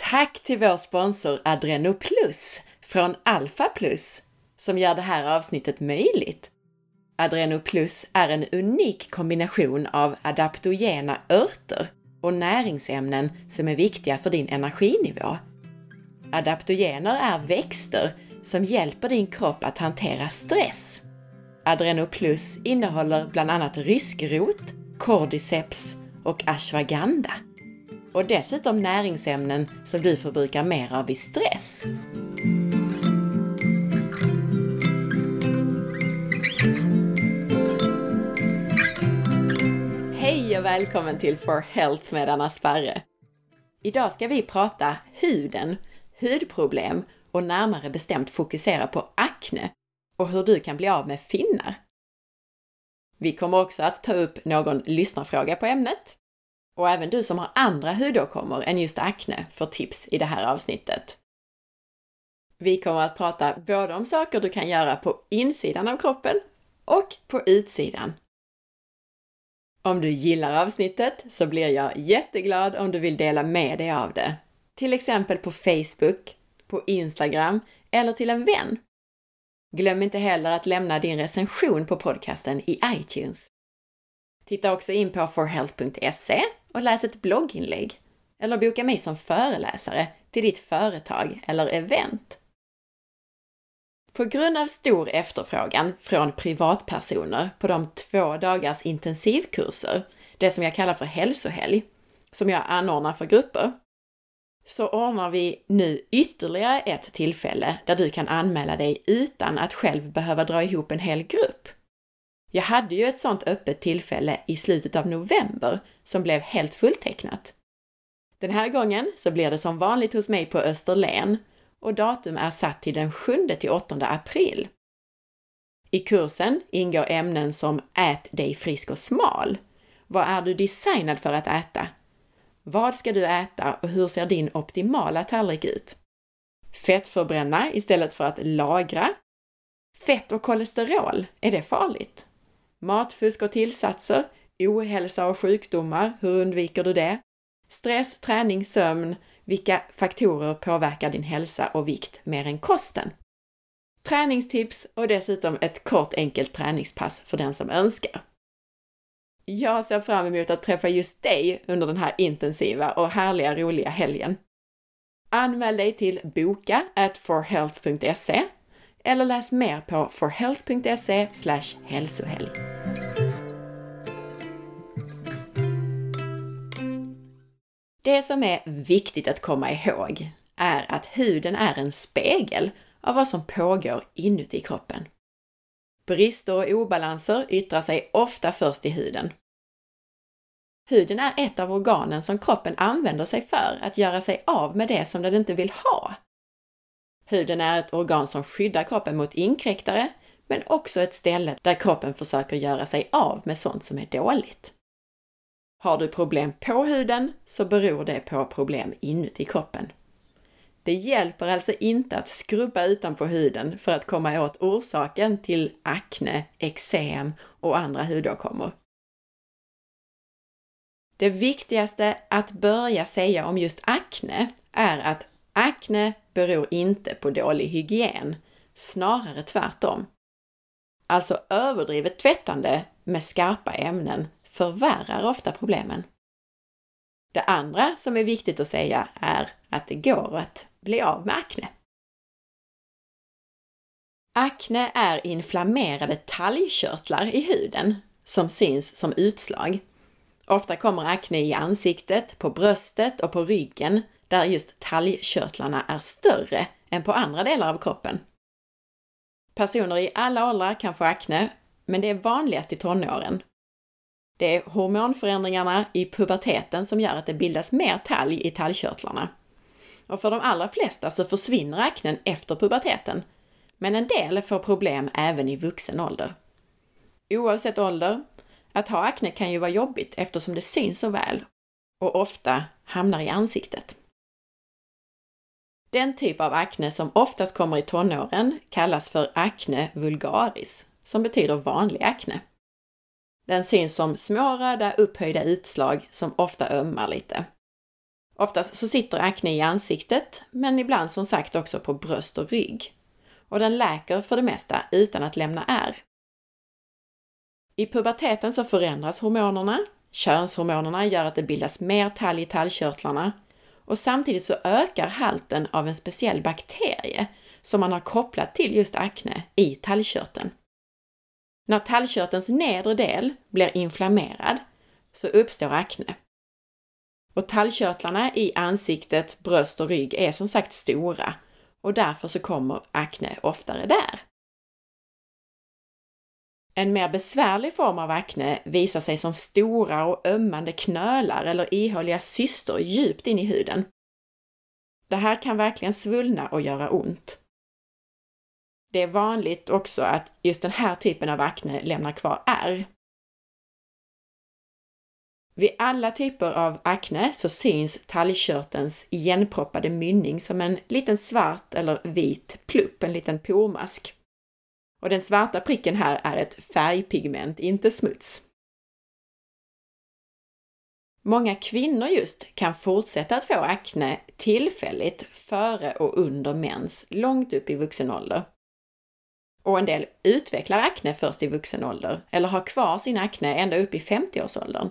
Tack till vår sponsor Adrenoplus från Alpha Plus som gör det här avsnittet möjligt. Adrenoplus är en unik kombination av adaptogena örter och näringsämnen som är viktiga för din energinivå. Adaptogener är växter som hjälper din kropp att hantera stress. Adrenoplus innehåller bland annat ryskrot, cordyceps och ashwagandha. Och dessutom näringsämnen som du förbrukar mer av vid stress. Hej och välkommen till For Health med Anna Sparre! Idag ska vi prata huden, hudproblem och närmare bestämt fokusera på akne och hur du kan bli av med finnar. Vi kommer också att ta upp någon lyssnarfråga på ämnet. Och även du som har andra hudåkommor än just akne får tips i det här avsnittet. Vi kommer att prata både om saker du kan göra på insidan av kroppen och på utsidan. Om du gillar avsnittet så blir jag jätteglad om du vill dela med dig av det. Till exempel på Facebook, på Instagram eller till en vän. Glöm inte heller att lämna din recension på podcasten i iTunes. Titta också in på forhealth.se och läs ett blogginlägg. Eller boka mig som föreläsare till ditt företag eller event. På grund av stor efterfrågan från privatpersoner på de två dagars intensivkurser, det som jag kallar för hälsohelg, som jag anordnar för grupper, så ordnar vi nu ytterligare ett tillfälle där du kan anmäla dig utan att själv behöva dra ihop en hel grupp. Jag hade ju ett sånt öppet tillfälle i slutet av november som blev helt fulltecknat. Den här gången så blir det som vanligt hos mig på Österlen och datum är satt till den 7 till 8 april. I kursen ingår ämnen som Ät dig frisk och smal. Vad är du designad för att äta? Vad ska du äta och hur ser din optimala tallrik ut? Fettförbränna istället för att lagra. Fett och kolesterol, är det farligt? Matfusk och tillsatser, ohälsa och sjukdomar, hur undviker du det? Stress, träning, sömn, vilka faktorer påverkar din hälsa och vikt mer än kosten? Träningstips och dessutom ett kort enkelt träningspass för den som önskar. Jag ser fram emot att träffa just dig under den här intensiva och härliga roliga helgen. Anmäl dig till boka at forhealth.se eller läs mer på forhealth.se hälsohelg. Det som är viktigt att komma ihåg är att huden är en spegel av vad som pågår inuti kroppen. Brister och obalanser yttrar sig ofta först i huden. Huden är ett av organen som kroppen använder sig för att göra sig av med det som den inte vill ha. Huden är ett organ som skyddar kroppen mot inkräktare, men också ett ställe där kroppen försöker göra sig av med sånt som är dåligt. Har du problem på huden så beror det på problem inuti kroppen. Det hjälper alltså inte att skrubba utanpå huden för att komma åt orsaken till akne, eksem och andra hudåkommor. Det viktigaste att börja säga om just akne är att akne beror inte på dålig hygien, snarare tvärtom. Alltså överdrivet tvättande med skarpa ämnen förvärrar ofta problemen. Det andra som är viktigt att säga är att det går att bli av med akne. Akne är inflammerade talgkörtlar i huden som syns som utslag. Ofta kommer akne i ansiktet, på bröstet och på ryggen där just talgkörtlarna är större än på andra delar av kroppen. Personer i alla åldrar kan få akne, men det är vanligast i tonåren det är hormonförändringarna i puberteten som gör att det bildas mer talg i talgkörtlarna. Och för de allra flesta så försvinner aknen efter puberteten, men en del får problem även i vuxen ålder. Oavsett ålder, att ha akne kan ju vara jobbigt eftersom det syns så väl och ofta hamnar i ansiktet. Den typ av akne som oftast kommer i tonåren kallas för akne vulgaris, som betyder vanlig akne. Den syns som små röda upphöjda utslag som ofta ömmar lite. Oftast så sitter akne i ansiktet, men ibland som sagt också på bröst och rygg. Och den läker för det mesta utan att lämna ärr. I puberteten så förändras hormonerna. Könshormonerna gör att det bildas mer talg i tallkörtlarna och samtidigt så ökar halten av en speciell bakterie som man har kopplat till just akne i tallkörteln. När tallkörtelns nedre del blir inflammerad så uppstår akne. Och tallkörtlarna i ansiktet, bröst och rygg är som sagt stora och därför så kommer akne oftare där. En mer besvärlig form av akne visar sig som stora och ömmande knölar eller ihåliga cystor djupt in i huden. Det här kan verkligen svullna och göra ont. Det är vanligt också att just den här typen av akne lämnar kvar ärr. Vid alla typer av akne så syns talgkörtelns igenproppade mynning som en liten svart eller vit plupp, en liten pormask. Och den svarta pricken här är ett färgpigment, inte smuts. Många kvinnor just kan fortsätta att få akne tillfälligt före och under mens, långt upp i vuxen ålder. Och en del utvecklar akne först i vuxen ålder, eller har kvar sin akne ända upp i 50-årsåldern.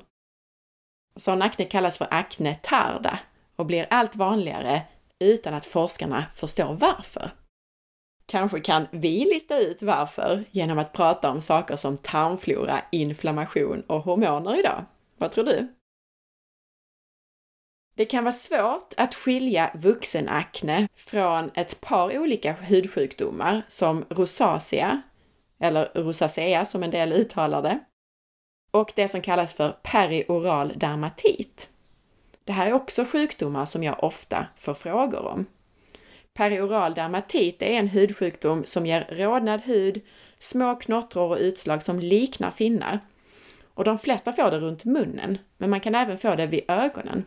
Sån akne kallas för akne tarda och blir allt vanligare utan att forskarna förstår varför. Kanske kan vi lista ut varför genom att prata om saker som tarmflora, inflammation och hormoner idag. Vad tror du? Det kan vara svårt att skilja vuxenakne från ett par olika hudsjukdomar som rosacea, eller rosacea som en del uttalar det, och det som kallas för perioral dermatit. Det här är också sjukdomar som jag ofta får frågor om. Perioral dermatit är en hudsjukdom som ger rodnad hud, små knottror och utslag som liknar finnar. Och de flesta får det runt munnen, men man kan även få det vid ögonen.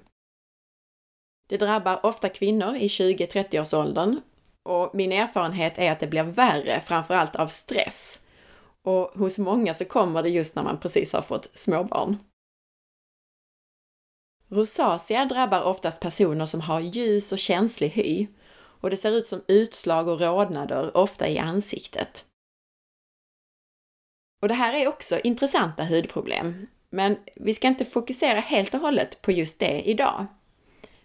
Det drabbar ofta kvinnor i 20-30-årsåldern och min erfarenhet är att det blir värre, framförallt av stress. Och hos många så kommer det just när man precis har fått småbarn. Rosacea drabbar oftast personer som har ljus och känslig hy och det ser ut som utslag och rodnader, ofta i ansiktet. Och det här är också intressanta hudproblem, men vi ska inte fokusera helt och hållet på just det idag.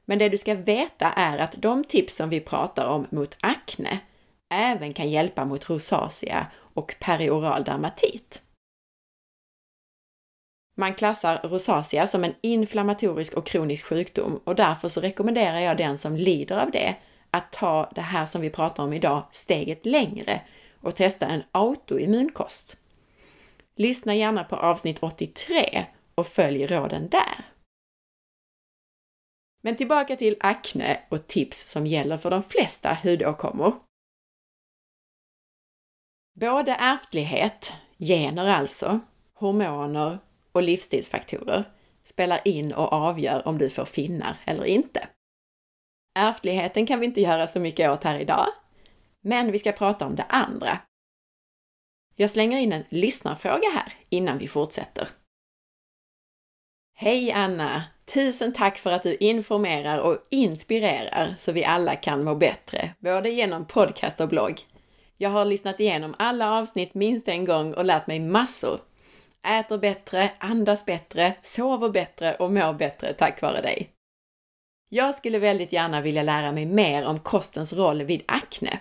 Men det du ska veta är att de tips som vi pratar om mot akne även kan hjälpa mot rosacea och perioral dermatit. Man klassar rosacea som en inflammatorisk och kronisk sjukdom och därför så rekommenderar jag den som lider av det att ta det här som vi pratar om idag steget längre och testa en autoimmunkost. Lyssna gärna på avsnitt 83 och följ råden där. Men tillbaka till akne och tips som gäller för de flesta hudåkommor. Både ärftlighet, gener alltså, hormoner och livsstilsfaktorer spelar in och avgör om du får finnar eller inte. Ärftligheten kan vi inte göra så mycket åt här idag, men vi ska prata om det andra. Jag slänger in en lyssnarfråga här innan vi fortsätter. Hej Anna! Tusen tack för att du informerar och inspirerar så vi alla kan må bättre, både genom podcast och blogg. Jag har lyssnat igenom alla avsnitt minst en gång och lärt mig massor. Äter bättre, andas bättre, sover bättre och mår bättre tack vare dig. Jag skulle väldigt gärna vilja lära mig mer om kostens roll vid akne.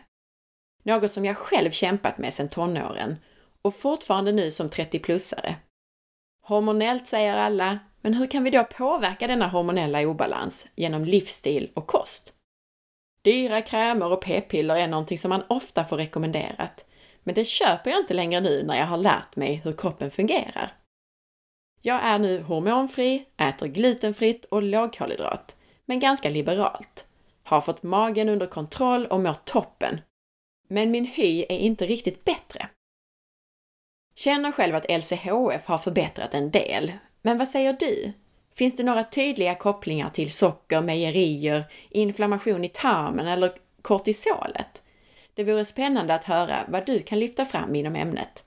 Något som jag själv kämpat med sedan tonåren och fortfarande nu som 30-plussare. Hormonellt säger alla, men hur kan vi då påverka denna hormonella obalans genom livsstil och kost? Dyra krämer och p-piller är någonting som man ofta får rekommenderat, men det köper jag inte längre nu när jag har lärt mig hur kroppen fungerar. Jag är nu hormonfri, äter glutenfritt och lågkolhydrat, men ganska liberalt. Har fått magen under kontroll och mår toppen. Men min hy är inte riktigt bättre. Känner själv att LCHF har förbättrat en del, men vad säger du? Finns det några tydliga kopplingar till socker, mejerier, inflammation i tarmen eller kortisolet? Det vore spännande att höra vad du kan lyfta fram inom ämnet.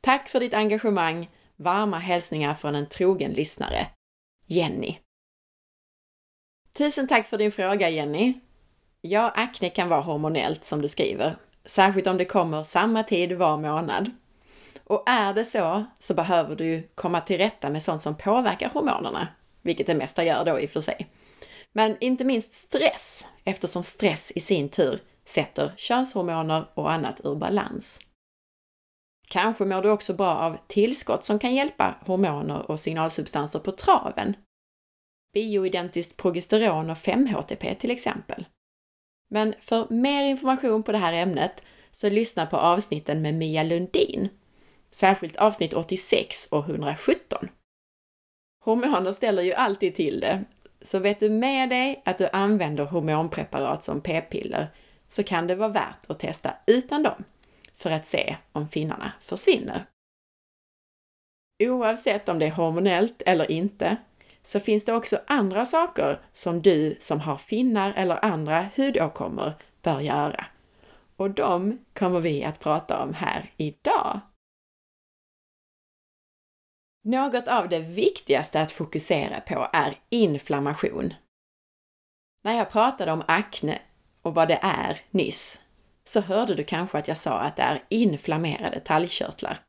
Tack för ditt engagemang! Varma hälsningar från en trogen lyssnare. Jenny. Tusen tack för din fråga Jenny! Ja, akne kan vara hormonellt som du skriver, särskilt om det kommer samma tid var månad. Och är det så, så behöver du komma till rätta med sånt som påverkar hormonerna, vilket det mesta gör då i och för sig. Men inte minst stress, eftersom stress i sin tur sätter könshormoner och annat ur balans. Kanske mår du också bra av tillskott som kan hjälpa hormoner och signalsubstanser på traven. Bioidentiskt progesteron och 5-HTP till exempel. Men för mer information på det här ämnet så lyssna på avsnitten med Mia Lundin, särskilt avsnitt 86 och 117. Hormoner ställer ju alltid till det, så vet du med dig att du använder hormonpreparat som p-piller så kan det vara värt att testa utan dem för att se om finnarna försvinner. Oavsett om det är hormonellt eller inte så finns det också andra saker som du som har finnar eller andra hudåkommor bör göra. Och de kommer vi att prata om här idag. Något av det viktigaste att fokusera på är inflammation. När jag pratade om akne och vad det är nyss, så hörde du kanske att jag sa att det är inflammerade talgkörtlar.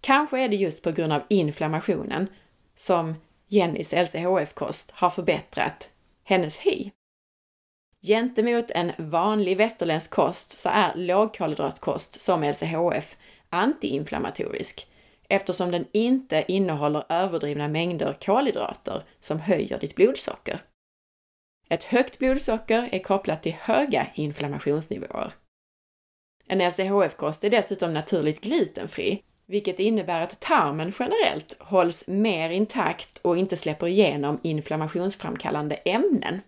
Kanske är det just på grund av inflammationen som Jennys LCHF-kost har förbättrat hennes hy. Gentemot en vanlig västerländsk kost så är lågkolhydratkost som LCHF antiinflammatorisk eftersom den inte innehåller överdrivna mängder kolhydrater som höjer ditt blodsocker. Ett högt blodsocker är kopplat till höga inflammationsnivåer. En LCHF-kost är dessutom naturligt glutenfri, vilket innebär att tarmen generellt hålls mer intakt och inte släpper igenom inflammationsframkallande ämnen.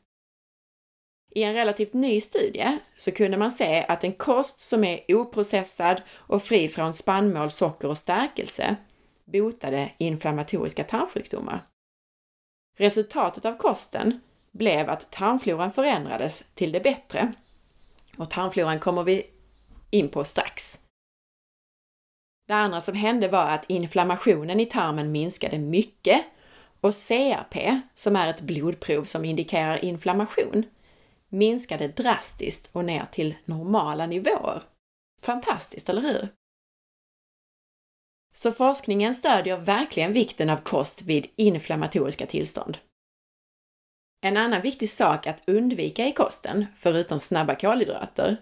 I en relativt ny studie så kunde man se att en kost som är oprocessad och fri från spannmål, socker och stärkelse botade inflammatoriska tarmsjukdomar. Resultatet av kosten blev att tarmfloran förändrades till det bättre. Och tarmfloran kommer vi in på strax. Det andra som hände var att inflammationen i tarmen minskade mycket och CRP, som är ett blodprov som indikerar inflammation, minskade drastiskt och ner till normala nivåer. Fantastiskt, eller hur? Så forskningen stödjer verkligen vikten av kost vid inflammatoriska tillstånd. En annan viktig sak att undvika i kosten, förutom snabba kolhydrater,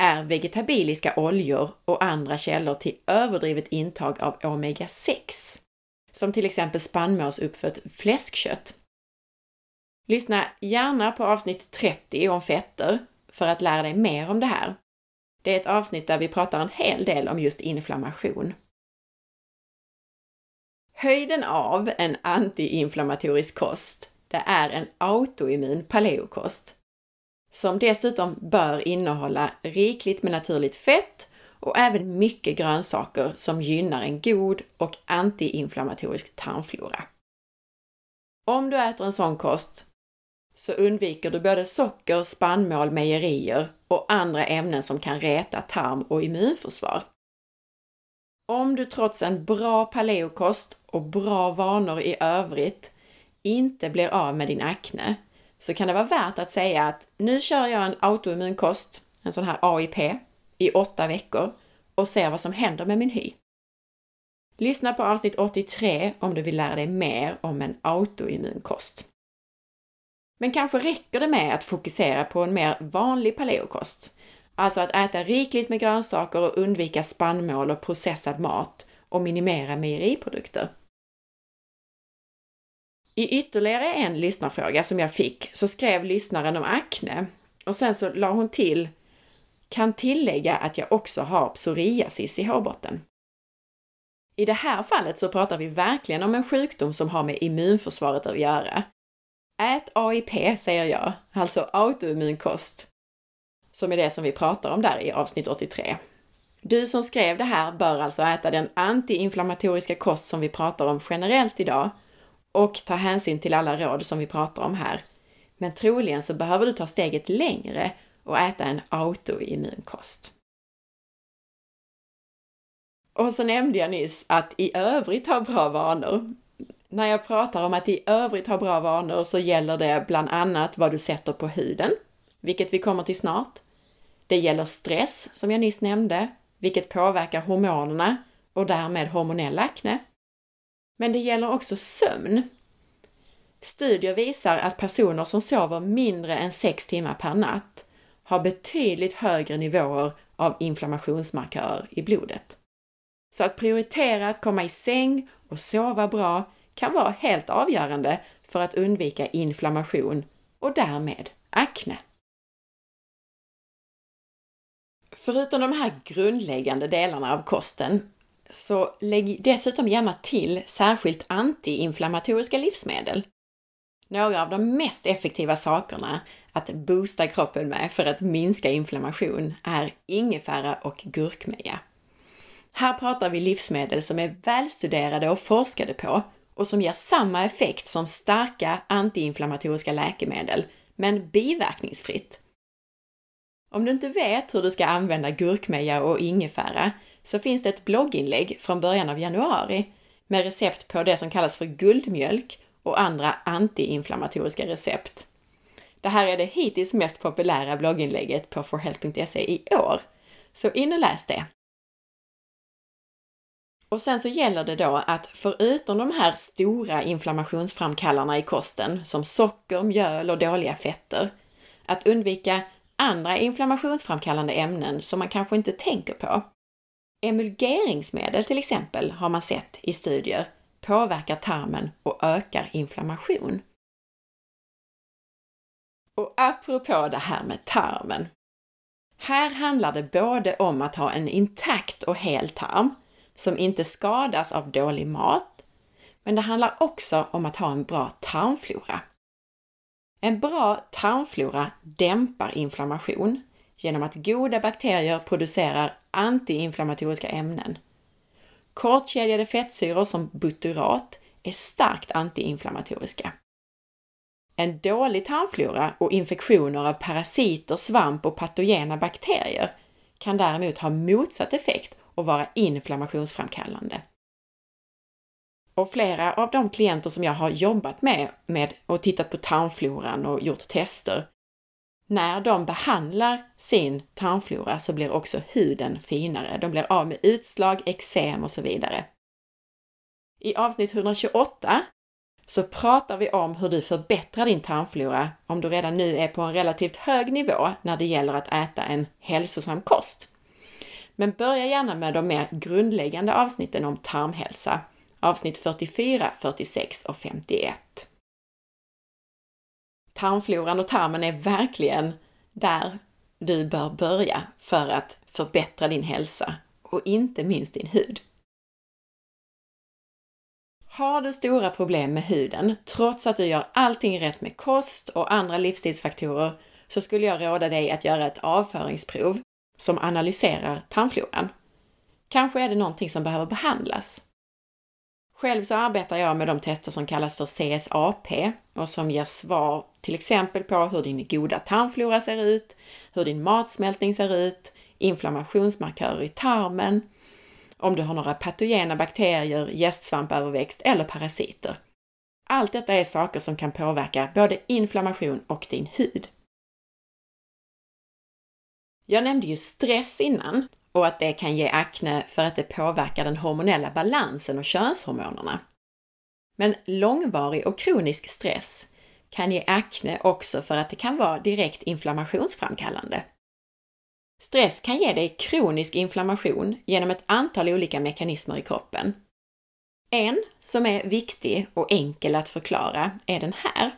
är vegetabiliska oljor och andra källor till överdrivet intag av omega-6, som till exempel spannmålsuppfött fläskkött. Lyssna gärna på avsnitt 30 om fetter för att lära dig mer om det här. Det är ett avsnitt där vi pratar en hel del om just inflammation. Höjden av en antiinflammatorisk kost, det är en autoimmun paleokost som dessutom bör innehålla rikligt med naturligt fett och även mycket grönsaker som gynnar en god och antiinflammatorisk tarmflora. Om du äter en sån kost så undviker du både socker, spannmål, mejerier och andra ämnen som kan reta tarm och immunförsvar. Om du trots en bra paleokost och bra vanor i övrigt inte blir av med din akne så kan det vara värt att säga att nu kör jag en autoimmunkost, en sån här AIP, i åtta veckor och ser vad som händer med min hy. Lyssna på avsnitt 83 om du vill lära dig mer om en autoimmunkost. Men kanske räcker det med att fokusera på en mer vanlig paleokost, alltså att äta rikligt med grönsaker och undvika spannmål och processad mat och minimera mejeriprodukter. I ytterligare en lyssnarfråga som jag fick så skrev lyssnaren om akne och sen så la hon till kan tillägga att jag också har psoriasis i hårbotten. I det här fallet så pratar vi verkligen om en sjukdom som har med immunförsvaret att göra. Ät AIP, säger jag, alltså autoimmun kost, som är det som vi pratar om där i avsnitt 83. Du som skrev det här bör alltså äta den antiinflammatoriska kost som vi pratar om generellt idag och ta hänsyn till alla råd som vi pratar om här. Men troligen så behöver du ta steget längre och äta en autoimmunkost. Och så nämnde jag nyss att i övrigt ha bra vanor. När jag pratar om att i övrigt ha bra vanor så gäller det bland annat vad du sätter på huden, vilket vi kommer till snart. Det gäller stress, som jag nyss nämnde, vilket påverkar hormonerna och därmed hormonell akne. Men det gäller också sömn. Studier visar att personer som sover mindre än 6 timmar per natt har betydligt högre nivåer av inflammationsmarkörer i blodet. Så att prioritera att komma i säng och sova bra kan vara helt avgörande för att undvika inflammation och därmed akne. Förutom de här grundläggande delarna av kosten, så lägg dessutom gärna till särskilt antiinflammatoriska livsmedel. Några av de mest effektiva sakerna att boosta kroppen med för att minska inflammation är ingefära och gurkmeja. Här pratar vi livsmedel som är välstuderade och forskade på och som ger samma effekt som starka antiinflammatoriska läkemedel, men biverkningsfritt. Om du inte vet hur du ska använda gurkmeja och ingefära så finns det ett blogginlägg från början av januari med recept på det som kallas för guldmjölk och andra antiinflammatoriska recept. Det här är det hittills mest populära blogginlägget på forhealth.se i år, så in och läs det. Och sen så gäller det då att förutom de här stora inflammationsframkallarna i kosten, som socker, mjöl och dåliga fetter, att undvika andra inflammationsframkallande ämnen som man kanske inte tänker på. Emulgeringsmedel till exempel har man sett i studier påverkar tarmen och ökar inflammation. Och apropå det här med tarmen. Här handlar det både om att ha en intakt och hel tarm som inte skadas av dålig mat, men det handlar också om att ha en bra tarmflora. En bra tarmflora dämpar inflammation genom att goda bakterier producerar antiinflammatoriska ämnen. Kortkedjade fettsyror som butyrat är starkt antiinflammatoriska. En dålig tarmflora och infektioner av parasiter, svamp och patogena bakterier kan däremot ha motsatt effekt och vara inflammationsframkallande. Och flera av de klienter som jag har jobbat med, med och tittat på tarmfloran och gjort tester, när de behandlar sin tarmflora så blir också huden finare. De blir av med utslag, eksem och så vidare. I avsnitt 128 så pratar vi om hur du förbättrar din tarmflora om du redan nu är på en relativt hög nivå när det gäller att äta en hälsosam kost. Men börja gärna med de mer grundläggande avsnitten om tarmhälsa, avsnitt 44, 46 och 51. Tarmfloran och tarmen är verkligen där du bör börja för att förbättra din hälsa och inte minst din hud. Har du stora problem med huden, trots att du gör allting rätt med kost och andra livsstilsfaktorer, så skulle jag råda dig att göra ett avföringsprov som analyserar tarmfloran. Kanske är det någonting som behöver behandlas. Själv så arbetar jag med de tester som kallas för CSAP och som ger svar till exempel på hur din goda tarmflora ser ut, hur din matsmältning ser ut, inflammationsmarkörer i tarmen, om du har några patogena bakterier, gästsvampöverväxt eller parasiter. Allt detta är saker som kan påverka både inflammation och din hud. Jag nämnde ju stress innan och att det kan ge akne för att det påverkar den hormonella balansen och könshormonerna. Men långvarig och kronisk stress kan ge akne också för att det kan vara direkt inflammationsframkallande. Stress kan ge dig kronisk inflammation genom ett antal olika mekanismer i kroppen. En som är viktig och enkel att förklara är den här.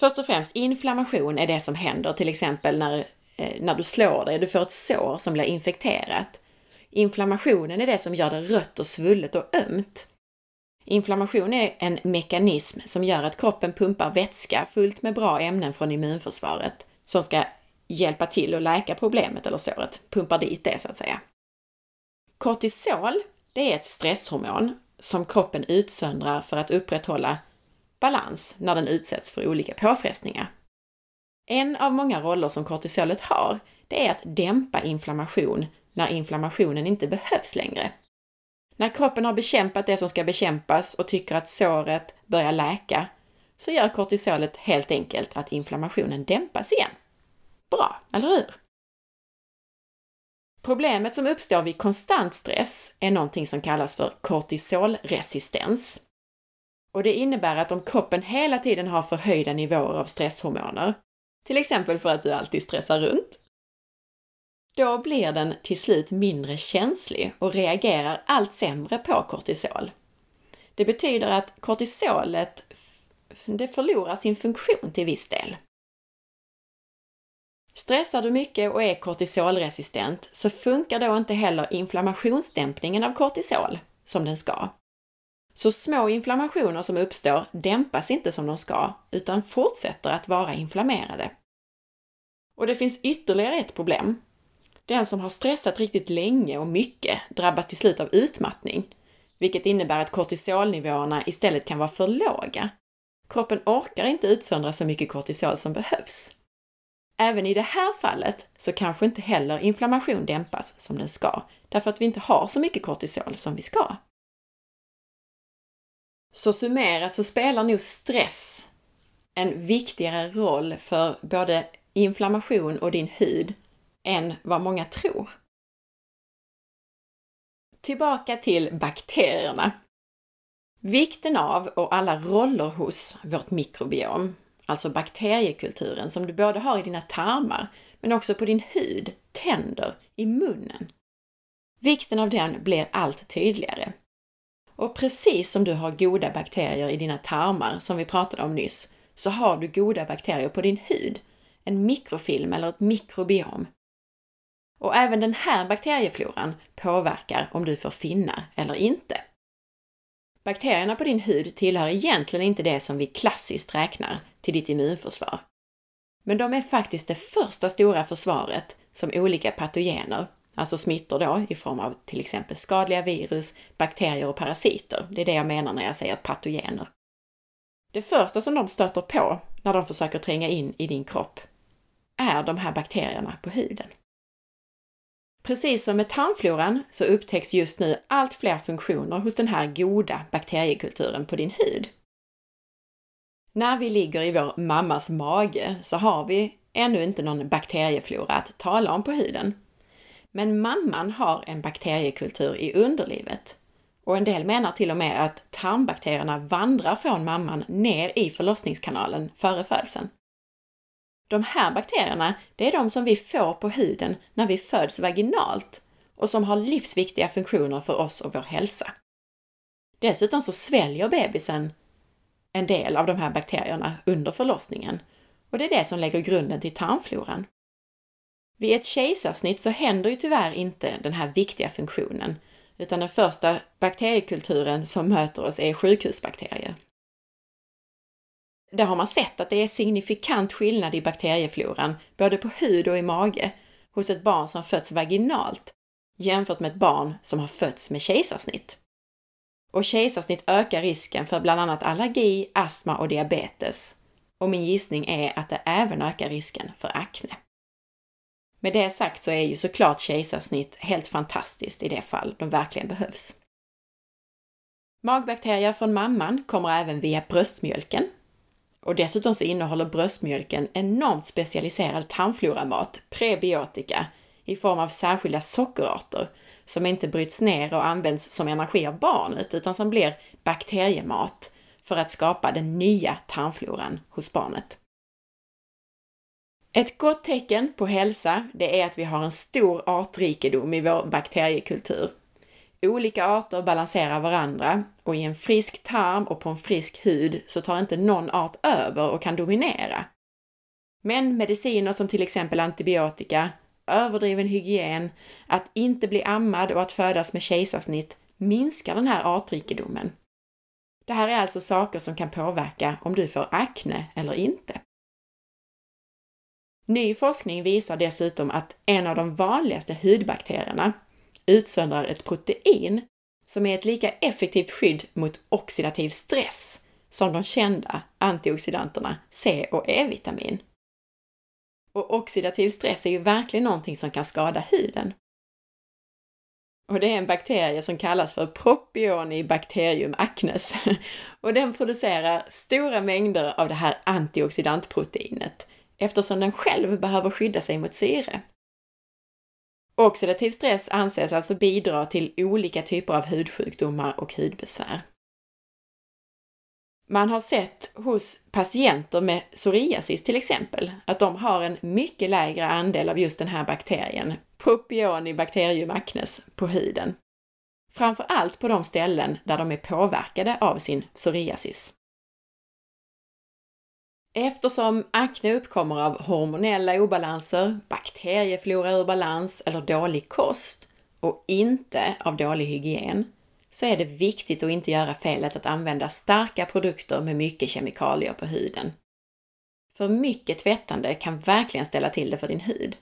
Först och främst, inflammation är det som händer till exempel när Eh, när du slår dig, du får ett sår som blir infekterat. Inflammationen är det som gör det rött och svullet och ömt. Inflammation är en mekanism som gör att kroppen pumpar vätska fullt med bra ämnen från immunförsvaret som ska hjälpa till att läka problemet eller såret, pumpar dit det så att säga. Kortisol, det är ett stresshormon som kroppen utsöndrar för att upprätthålla balans när den utsätts för olika påfrestningar. En av många roller som kortisolet har, det är att dämpa inflammation när inflammationen inte behövs längre. När kroppen har bekämpat det som ska bekämpas och tycker att såret börjar läka, så gör kortisolet helt enkelt att inflammationen dämpas igen. Bra, eller hur? Problemet som uppstår vid konstant stress är någonting som kallas för kortisolresistens. Och det innebär att om kroppen hela tiden har förhöjda nivåer av stresshormoner, till exempel för att du alltid stressar runt, då blir den till slut mindre känslig och reagerar allt sämre på kortisol. Det betyder att kortisolet det förlorar sin funktion till viss del. Stressar du mycket och är kortisolresistent så funkar då inte heller inflammationsdämpningen av kortisol som den ska. Så små inflammationer som uppstår dämpas inte som de ska, utan fortsätter att vara inflammerade. Och det finns ytterligare ett problem. Den som har stressat riktigt länge och mycket drabbas till slut av utmattning, vilket innebär att kortisolnivåerna istället kan vara för låga. Kroppen orkar inte utsöndra så mycket kortisol som behövs. Även i det här fallet så kanske inte heller inflammation dämpas som den ska, därför att vi inte har så mycket kortisol som vi ska. Så summerat så spelar nog stress en viktigare roll för både inflammation och din hud än vad många tror. Tillbaka till bakterierna. Vikten av och alla roller hos vårt mikrobiom, alltså bakteriekulturen som du både har i dina tarmar men också på din hud, tänder, i munnen. Vikten av den blir allt tydligare. Och precis som du har goda bakterier i dina tarmar, som vi pratade om nyss, så har du goda bakterier på din hud, en mikrofilm eller ett mikrobiom. Och även den här bakteriefloran påverkar om du får finnar eller inte. Bakterierna på din hud tillhör egentligen inte det som vi klassiskt räknar till ditt immunförsvar. Men de är faktiskt det första stora försvaret som olika patogener, alltså smittor då i form av till exempel skadliga virus, bakterier och parasiter. Det är det jag menar när jag säger patogener. Det första som de stöter på när de försöker tränga in i din kropp är de här bakterierna på huden. Precis som med tarmfloran så upptäcks just nu allt fler funktioner hos den här goda bakteriekulturen på din hud. När vi ligger i vår mammas mage så har vi ännu inte någon bakterieflora att tala om på huden. Men mamman har en bakteriekultur i underlivet. Och en del menar till och med att tarmbakterierna vandrar från mamman ner i förlossningskanalen före födseln. De här bakterierna, det är de som vi får på huden när vi föds vaginalt och som har livsviktiga funktioner för oss och vår hälsa. Dessutom så sväljer bebisen en del av de här bakterierna under förlossningen och det är det som lägger grunden till tarmfloran. Vid ett kejsarsnitt så händer ju tyvärr inte den här viktiga funktionen, utan den första bakteriekulturen som möter oss är sjukhusbakterier. Där har man sett att det är signifikant skillnad i bakteriefloran, både på hud och i mage, hos ett barn som fötts vaginalt jämfört med ett barn som har fötts med kejsarsnitt. Och kejsarsnitt ökar risken för bland annat allergi, astma och diabetes. Och min gissning är att det även ökar risken för akne. Med det sagt så är ju såklart kejsarsnitt helt fantastiskt i det fall de verkligen behövs. Magbakterier från mamman kommer även via bröstmjölken och dessutom så innehåller bröstmjölken enormt specialiserad tarmfloramat, prebiotika, i form av särskilda sockerarter som inte bryts ner och används som energi av barnet utan som blir bakteriemat för att skapa den nya tarmfloran hos barnet. Ett gott tecken på hälsa, det är att vi har en stor artrikedom i vår bakteriekultur Olika arter balanserar varandra och i en frisk tarm och på en frisk hud så tar inte någon art över och kan dominera. Men mediciner som till exempel antibiotika, överdriven hygien, att inte bli ammad och att födas med kejsarsnitt minskar den här artrikedomen. Det här är alltså saker som kan påverka om du får akne eller inte. Ny forskning visar dessutom att en av de vanligaste hudbakterierna, utsöndrar ett protein som är ett lika effektivt skydd mot oxidativ stress som de kända antioxidanterna C och E-vitamin. Och oxidativ stress är ju verkligen någonting som kan skada huden. Och det är en bakterie som kallas för Propionibacterium acnes. Och den producerar stora mängder av det här antioxidantproteinet eftersom den själv behöver skydda sig mot syre. Oxidativ stress anses alltså bidra till olika typer av hudsjukdomar och hudbesvär. Man har sett hos patienter med psoriasis till exempel att de har en mycket lägre andel av just den här bakterien, Propionibacterium acnes, på huden. Framför allt på de ställen där de är påverkade av sin psoriasis. Eftersom akne uppkommer av hormonella obalanser, bakterieflora ur balans eller dålig kost och inte av dålig hygien, så är det viktigt att inte göra felet att använda starka produkter med mycket kemikalier på huden. För mycket tvättande kan verkligen ställa till det för din hud.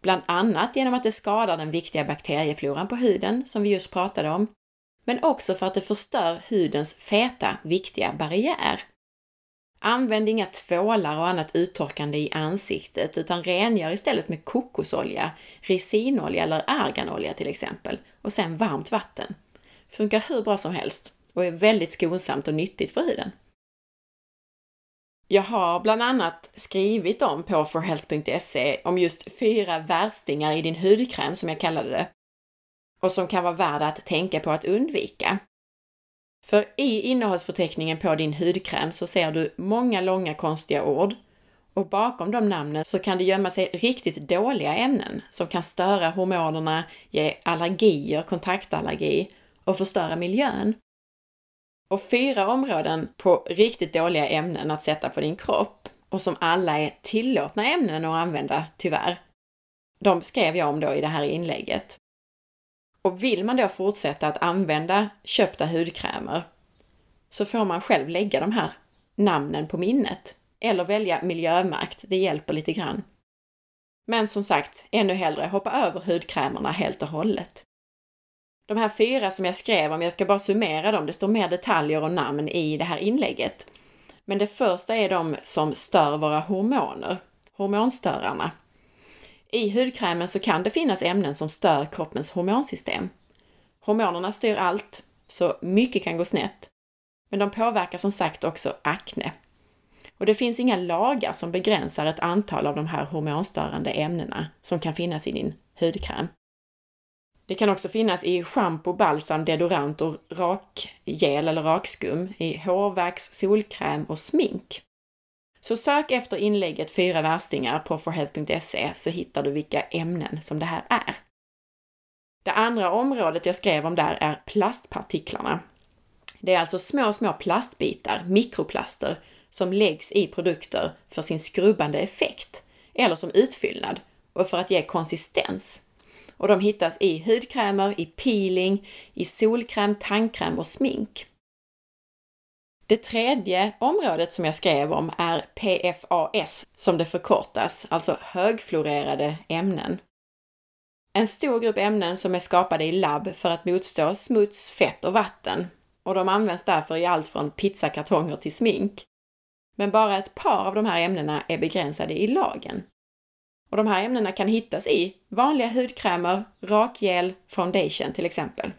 Bland annat genom att det skadar den viktiga bakteriefloran på huden, som vi just pratade om, men också för att det förstör hudens feta, viktiga barriär. Använd inga tvålar och annat uttorkande i ansiktet, utan rengör istället med kokosolja, ricinolja eller arganolja till exempel, och sen varmt vatten. Funkar hur bra som helst och är väldigt skonsamt och nyttigt för huden. Jag har bland annat skrivit om på forhealth.se om just fyra värstingar i din hudkräm som jag kallade det och som kan vara värda att tänka på att undvika. För i innehållsförteckningen på din hudkräm så ser du många långa konstiga ord och bakom de namnen så kan det gömma sig riktigt dåliga ämnen som kan störa hormonerna, ge allergier, kontaktallergi och förstöra miljön. Och fyra områden på riktigt dåliga ämnen att sätta på din kropp och som alla är tillåtna ämnen att använda, tyvärr. De skrev jag om då i det här inlägget. Och vill man då fortsätta att använda köpta hudkrämer så får man själv lägga de här namnen på minnet eller välja miljömärkt. Det hjälper lite grann. Men som sagt, ännu hellre hoppa över hudkrämerna helt och hållet. De här fyra som jag skrev om, jag ska bara summera dem, det står mer detaljer och namn i det här inlägget. Men det första är de som stör våra hormoner, hormonstörarna. I hudkrämen så kan det finnas ämnen som stör kroppens hormonsystem. Hormonerna styr allt, så mycket kan gå snett. Men de påverkar som sagt också akne. Och det finns inga lagar som begränsar ett antal av de här hormonstörande ämnena som kan finnas i din hudkräm. Det kan också finnas i schampo, balsam, deodorant och rakgel eller rakskum, i hårvax, solkräm och smink. Så sök efter inlägget Fyra värstingar på forhealth.se så hittar du vilka ämnen som det här är. Det andra området jag skrev om där är plastpartiklarna. Det är alltså små, små plastbitar, mikroplaster, som läggs i produkter för sin skrubbande effekt eller som utfyllnad och för att ge konsistens och de hittas i hudkrämer, i peeling, i solkräm, tandkräm och smink. Det tredje området som jag skrev om är PFAS, som det förkortas, alltså högfluorerade ämnen. En stor grupp ämnen som är skapade i labb för att motstå smuts, fett och vatten och de används därför i allt från pizzakartonger till smink. Men bara ett par av de här ämnena är begränsade i lagen. Och de här ämnena kan hittas i vanliga hudkrämer, rakgel, foundation till exempel.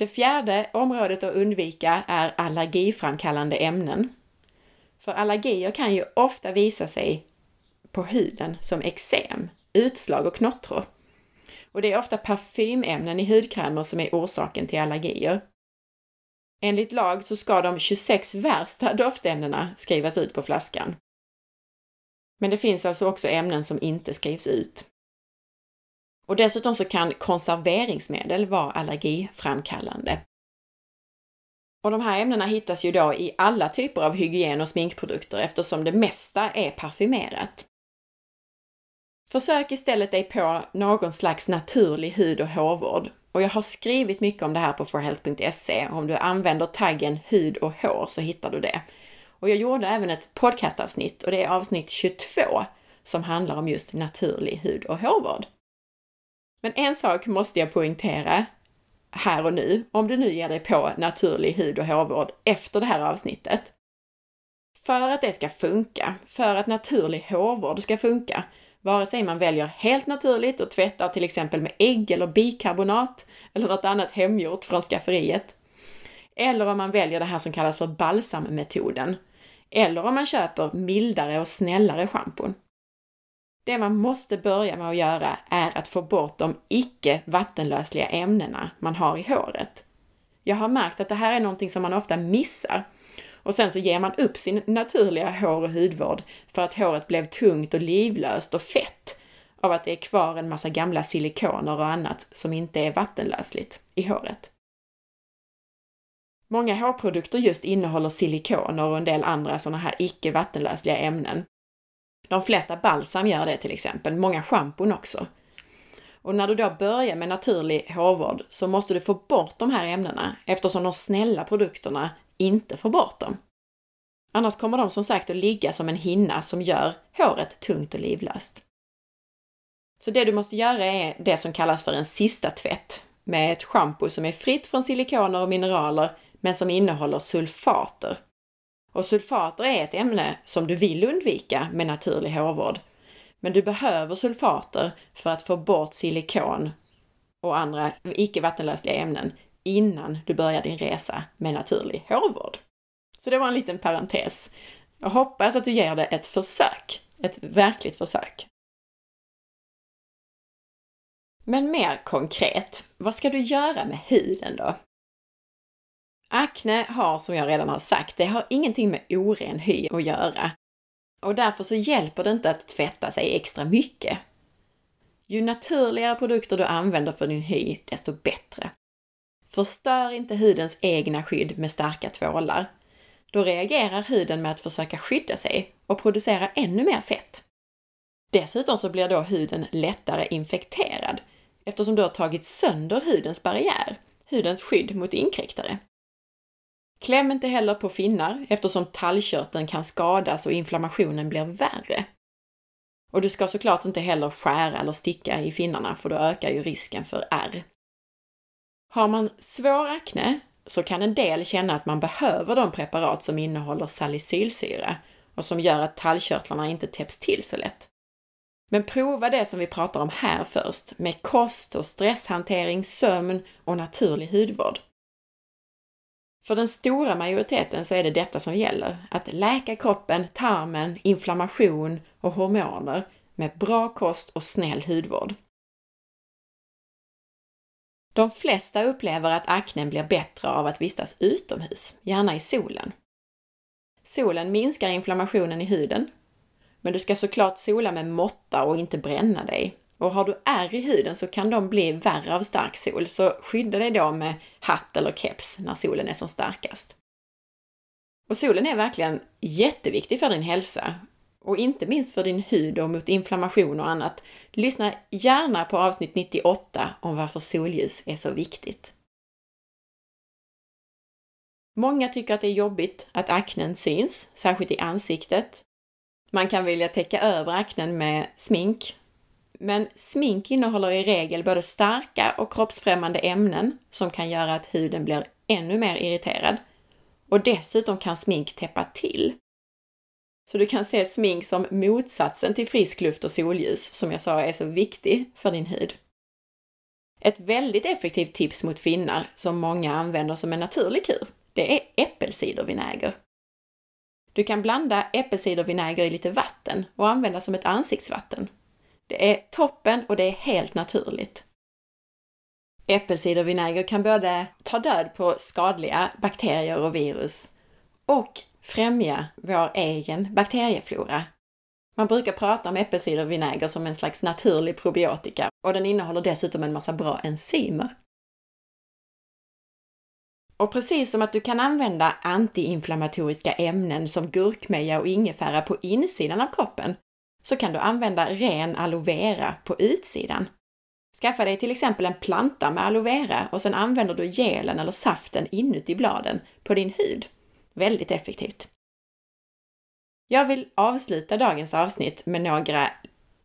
Det fjärde området att undvika är allergiframkallande ämnen. För allergier kan ju ofta visa sig på huden som eksem, utslag och knottror. Och det är ofta parfymämnen i hudkrämer som är orsaken till allergier. Enligt lag så ska de 26 värsta doftämnena skrivas ut på flaskan. Men det finns alltså också ämnen som inte skrivs ut. Och dessutom så kan konserveringsmedel vara allergiframkallande. Och de här ämnena hittas ju då i alla typer av hygien och sminkprodukter eftersom det mesta är parfymerat. Försök istället dig på någon slags naturlig hud och hårvård. Och jag har skrivit mycket om det här på forhealth.se. Om du använder taggen hud och hår så hittar du det. Och jag gjorde även ett podcastavsnitt och det är avsnitt 22 som handlar om just naturlig hud och hårvård. Men en sak måste jag poängtera här och nu, om du nu ger dig på naturlig hud och hårvård efter det här avsnittet. För att det ska funka, för att naturlig hårvård ska funka, Vare sig man väljer helt naturligt och tvättar till exempel med ägg eller bikarbonat eller något annat hemgjort från skafferiet. Eller om man väljer det här som kallas för balsammetoden. Eller om man köper mildare och snällare schampon. Det man måste börja med att göra är att få bort de icke vattenlösliga ämnena man har i håret. Jag har märkt att det här är någonting som man ofta missar och sen så ger man upp sin naturliga hår och hudvård för att håret blev tungt och livlöst och fett av att det är kvar en massa gamla silikoner och annat som inte är vattenlösligt i håret. Många hårprodukter just innehåller silikoner och en del andra sådana här icke vattenlösliga ämnen. De flesta balsam gör det till exempel, många schampon också. Och när du då börjar med naturlig hårvård så måste du få bort de här ämnena eftersom de snälla produkterna inte får bort dem. Annars kommer de som sagt att ligga som en hinna som gör håret tungt och livlöst. Så det du måste göra är det som kallas för en sista tvätt med ett schampo som är fritt från silikoner och mineraler men som innehåller sulfater. Och sulfater är ett ämne som du vill undvika med naturlig hårvård. Men du behöver sulfater för att få bort silikon och andra icke vattenlösliga ämnen innan du börjar din resa med naturlig hårvård. Så det var en liten parentes. Jag hoppas att du ger det ett försök, ett verkligt försök. Men mer konkret, vad ska du göra med huden då? Akne har, som jag redan har sagt, det har ingenting med oren hy att göra. Och därför så hjälper det inte att tvätta sig extra mycket. Ju naturligare produkter du använder för din hy, desto bättre. Förstör inte hudens egna skydd med starka tvålar. Då reagerar huden med att försöka skydda sig och producera ännu mer fett. Dessutom så blir då huden lättare infekterad eftersom du har tagit sönder hudens barriär, hudens skydd mot inkräktare. Kläm inte heller på finnar eftersom tallkörteln kan skadas och inflammationen blir värre. Och du ska såklart inte heller skära eller sticka i finnarna för då ökar ju risken för ärr. Har man svår akne så kan en del känna att man behöver de preparat som innehåller salicylsyra och som gör att tallkörtlarna inte täpps till så lätt. Men prova det som vi pratar om här först, med kost och stresshantering, sömn och naturlig hudvård. För den stora majoriteten så är det detta som gäller, att läka kroppen, tarmen, inflammation och hormoner med bra kost och snäll hudvård. De flesta upplever att aknen blir bättre av att vistas utomhus, gärna i solen. Solen minskar inflammationen i huden, men du ska såklart sola med måtta och inte bränna dig. Och har du ärr i huden så kan de bli värre av stark sol, så skydda dig då med hatt eller keps när solen är som starkast. Och solen är verkligen jätteviktig för din hälsa och inte minst för din hud och mot inflammation och annat. Lyssna gärna på avsnitt 98 om varför solljus är så viktigt. Många tycker att det är jobbigt att aknen syns, särskilt i ansiktet. Man kan vilja täcka över aknen med smink. Men smink innehåller i regel både starka och kroppsfrämmande ämnen som kan göra att huden blir ännu mer irriterad. Och dessutom kan smink täppa till så du kan se smink som motsatsen till frisk luft och solljus, som jag sa är så viktig för din hud. Ett väldigt effektivt tips mot finnar, som många använder som en naturlig kur, det är äppelcidervinäger. Du kan blanda äppelcidervinäger i lite vatten och använda som ett ansiktsvatten. Det är toppen och det är helt naturligt. Äppelcidervinäger kan både ta död på skadliga bakterier och virus och främja vår egen bakterieflora. Man brukar prata om äppelcidervinäger som en slags naturlig probiotika och den innehåller dessutom en massa bra enzymer. Och precis som att du kan använda antiinflammatoriska ämnen som gurkmeja och ingefära på insidan av kroppen, så kan du använda ren aloe vera på utsidan. Skaffa dig till exempel en planta med aloe vera och sen använder du gelen eller saften inuti bladen på din hud. Väldigt effektivt. Jag vill avsluta dagens avsnitt med några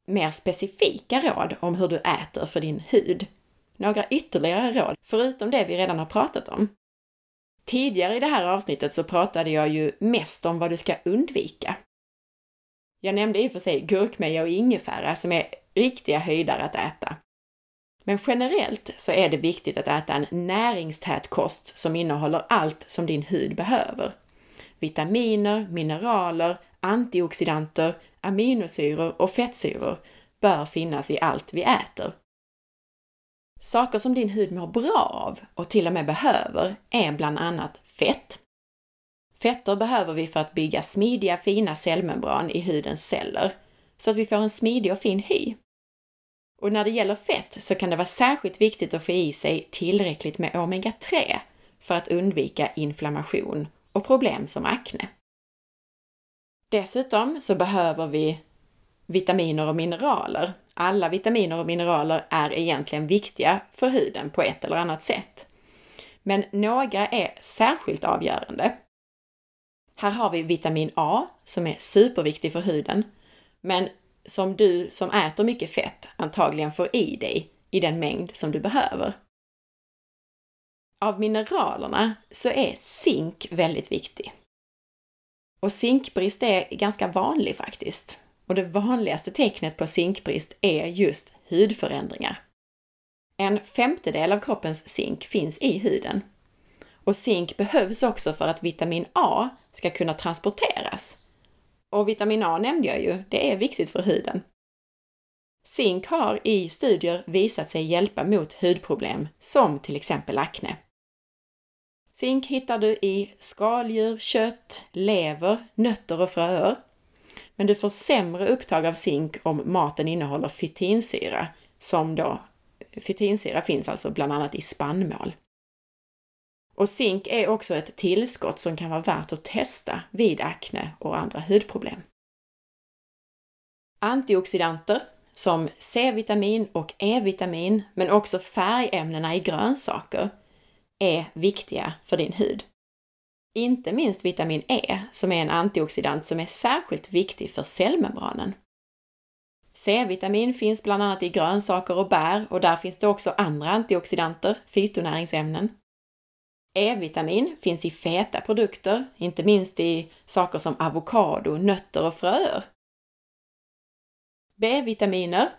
mer specifika råd om hur du äter för din hud. Några ytterligare råd, förutom det vi redan har pratat om. Tidigare i det här avsnittet så pratade jag ju mest om vad du ska undvika. Jag nämnde i och för sig gurkmeja och ingefära som är riktiga höjdare att äta. Men generellt så är det viktigt att äta en näringstät kost som innehåller allt som din hud behöver. Vitaminer, mineraler, antioxidanter, aminosyror och fettsyror bör finnas i allt vi äter. Saker som din hud mår bra av och till och med behöver är bland annat fett. Fetter behöver vi för att bygga smidiga fina cellmembran i hudens celler så att vi får en smidig och fin hy. Och när det gäller fett så kan det vara särskilt viktigt att få i sig tillräckligt med omega-3 för att undvika inflammation och problem som akne. Dessutom så behöver vi vitaminer och mineraler. Alla vitaminer och mineraler är egentligen viktiga för huden på ett eller annat sätt. Men några är särskilt avgörande. Här har vi vitamin A som är superviktig för huden, men som du som äter mycket fett antagligen får i dig i den mängd som du behöver. Av mineralerna så är zink väldigt viktig. Och zinkbrist är ganska vanlig faktiskt. Och det vanligaste tecknet på zinkbrist är just hudförändringar. En femtedel av kroppens zink finns i huden. Och zink behövs också för att vitamin A ska kunna transporteras. Och vitamin A nämnde jag ju, det är viktigt för huden. Zink har i studier visat sig hjälpa mot hudproblem som till exempel akne. Zink hittar du i skaldjur, kött, lever, nötter och fröer. Men du får sämre upptag av zink om maten innehåller fytinsyra, som då fytinsyra finns alltså bland annat i spannmål. Och zink är också ett tillskott som kan vara värt att testa vid akne och andra hudproblem. Antioxidanter som C-vitamin och E-vitamin, men också färgämnena i grönsaker, är viktiga för din hud. Inte minst vitamin E, som är en antioxidant som är särskilt viktig för cellmembranen. C-vitamin finns bland annat i grönsaker och bär och där finns det också andra antioxidanter, fytonäringsämnen. E-vitamin finns i feta produkter, inte minst i saker som avokado, nötter och fröer. B-vitaminer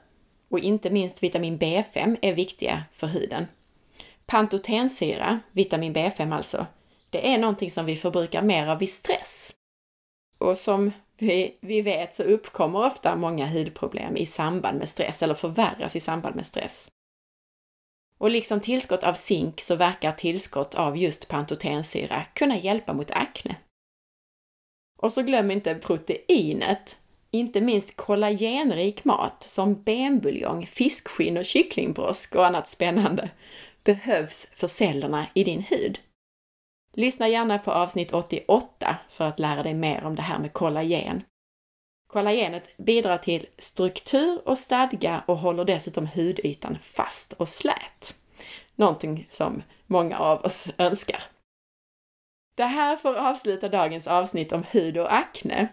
och inte minst vitamin B5 är viktiga för huden. Pantotensyra, vitamin B5 alltså, det är någonting som vi förbrukar mer av vid stress. Och som vi, vi vet så uppkommer ofta många hudproblem i samband med stress eller förvärras i samband med stress. Och liksom tillskott av zink så verkar tillskott av just pantotensyra kunna hjälpa mot akne. Och så glöm inte proteinet! Inte minst kollagenrik mat som benbuljong, fiskskinn och kycklingbrosk och annat spännande behövs för cellerna i din hud. Lyssna gärna på avsnitt 88 för att lära dig mer om det här med kollagen. Kollagenet bidrar till struktur och stadga och håller dessutom hudytan fast och slät. Någonting som många av oss önskar. Det här får avsluta dagens avsnitt om hud och akne.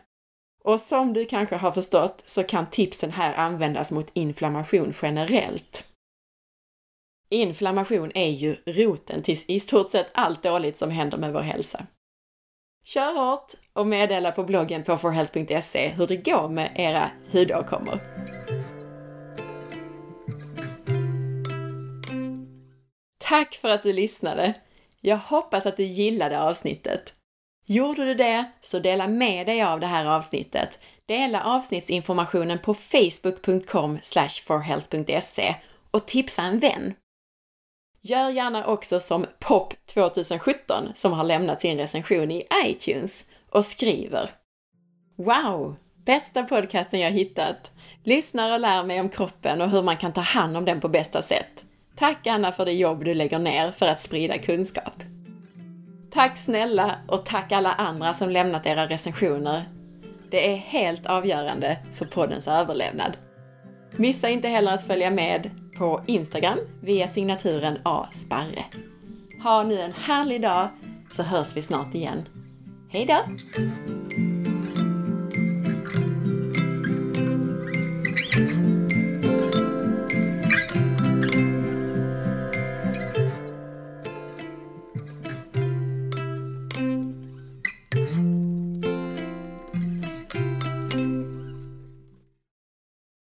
Och som du kanske har förstått så kan tipsen här användas mot inflammation generellt. Inflammation är ju roten till i stort sett allt dåligt som händer med vår hälsa. Kör hårt och meddela på bloggen på forhealth.se hur det går med era hudåkommor. Tack för att du lyssnade! Jag hoppas att du gillade avsnittet. Gjorde du det, så dela med dig av det här avsnittet. Dela avsnittsinformationen på facebook.com forhealth.se och tipsa en vän. Gör gärna också som Pop 2017 som har lämnat sin recension i iTunes och skriver Wow! Bästa podcasten jag hittat! Lyssnar och lär mig om kroppen och hur man kan ta hand om den på bästa sätt. Tack Anna för det jobb du lägger ner för att sprida kunskap. Tack snälla och tack alla andra som lämnat era recensioner. Det är helt avgörande för poddens överlevnad. Missa inte heller att följa med på Instagram via signaturen asparre. Ha nu en härlig dag så hörs vi snart igen. Hejdå!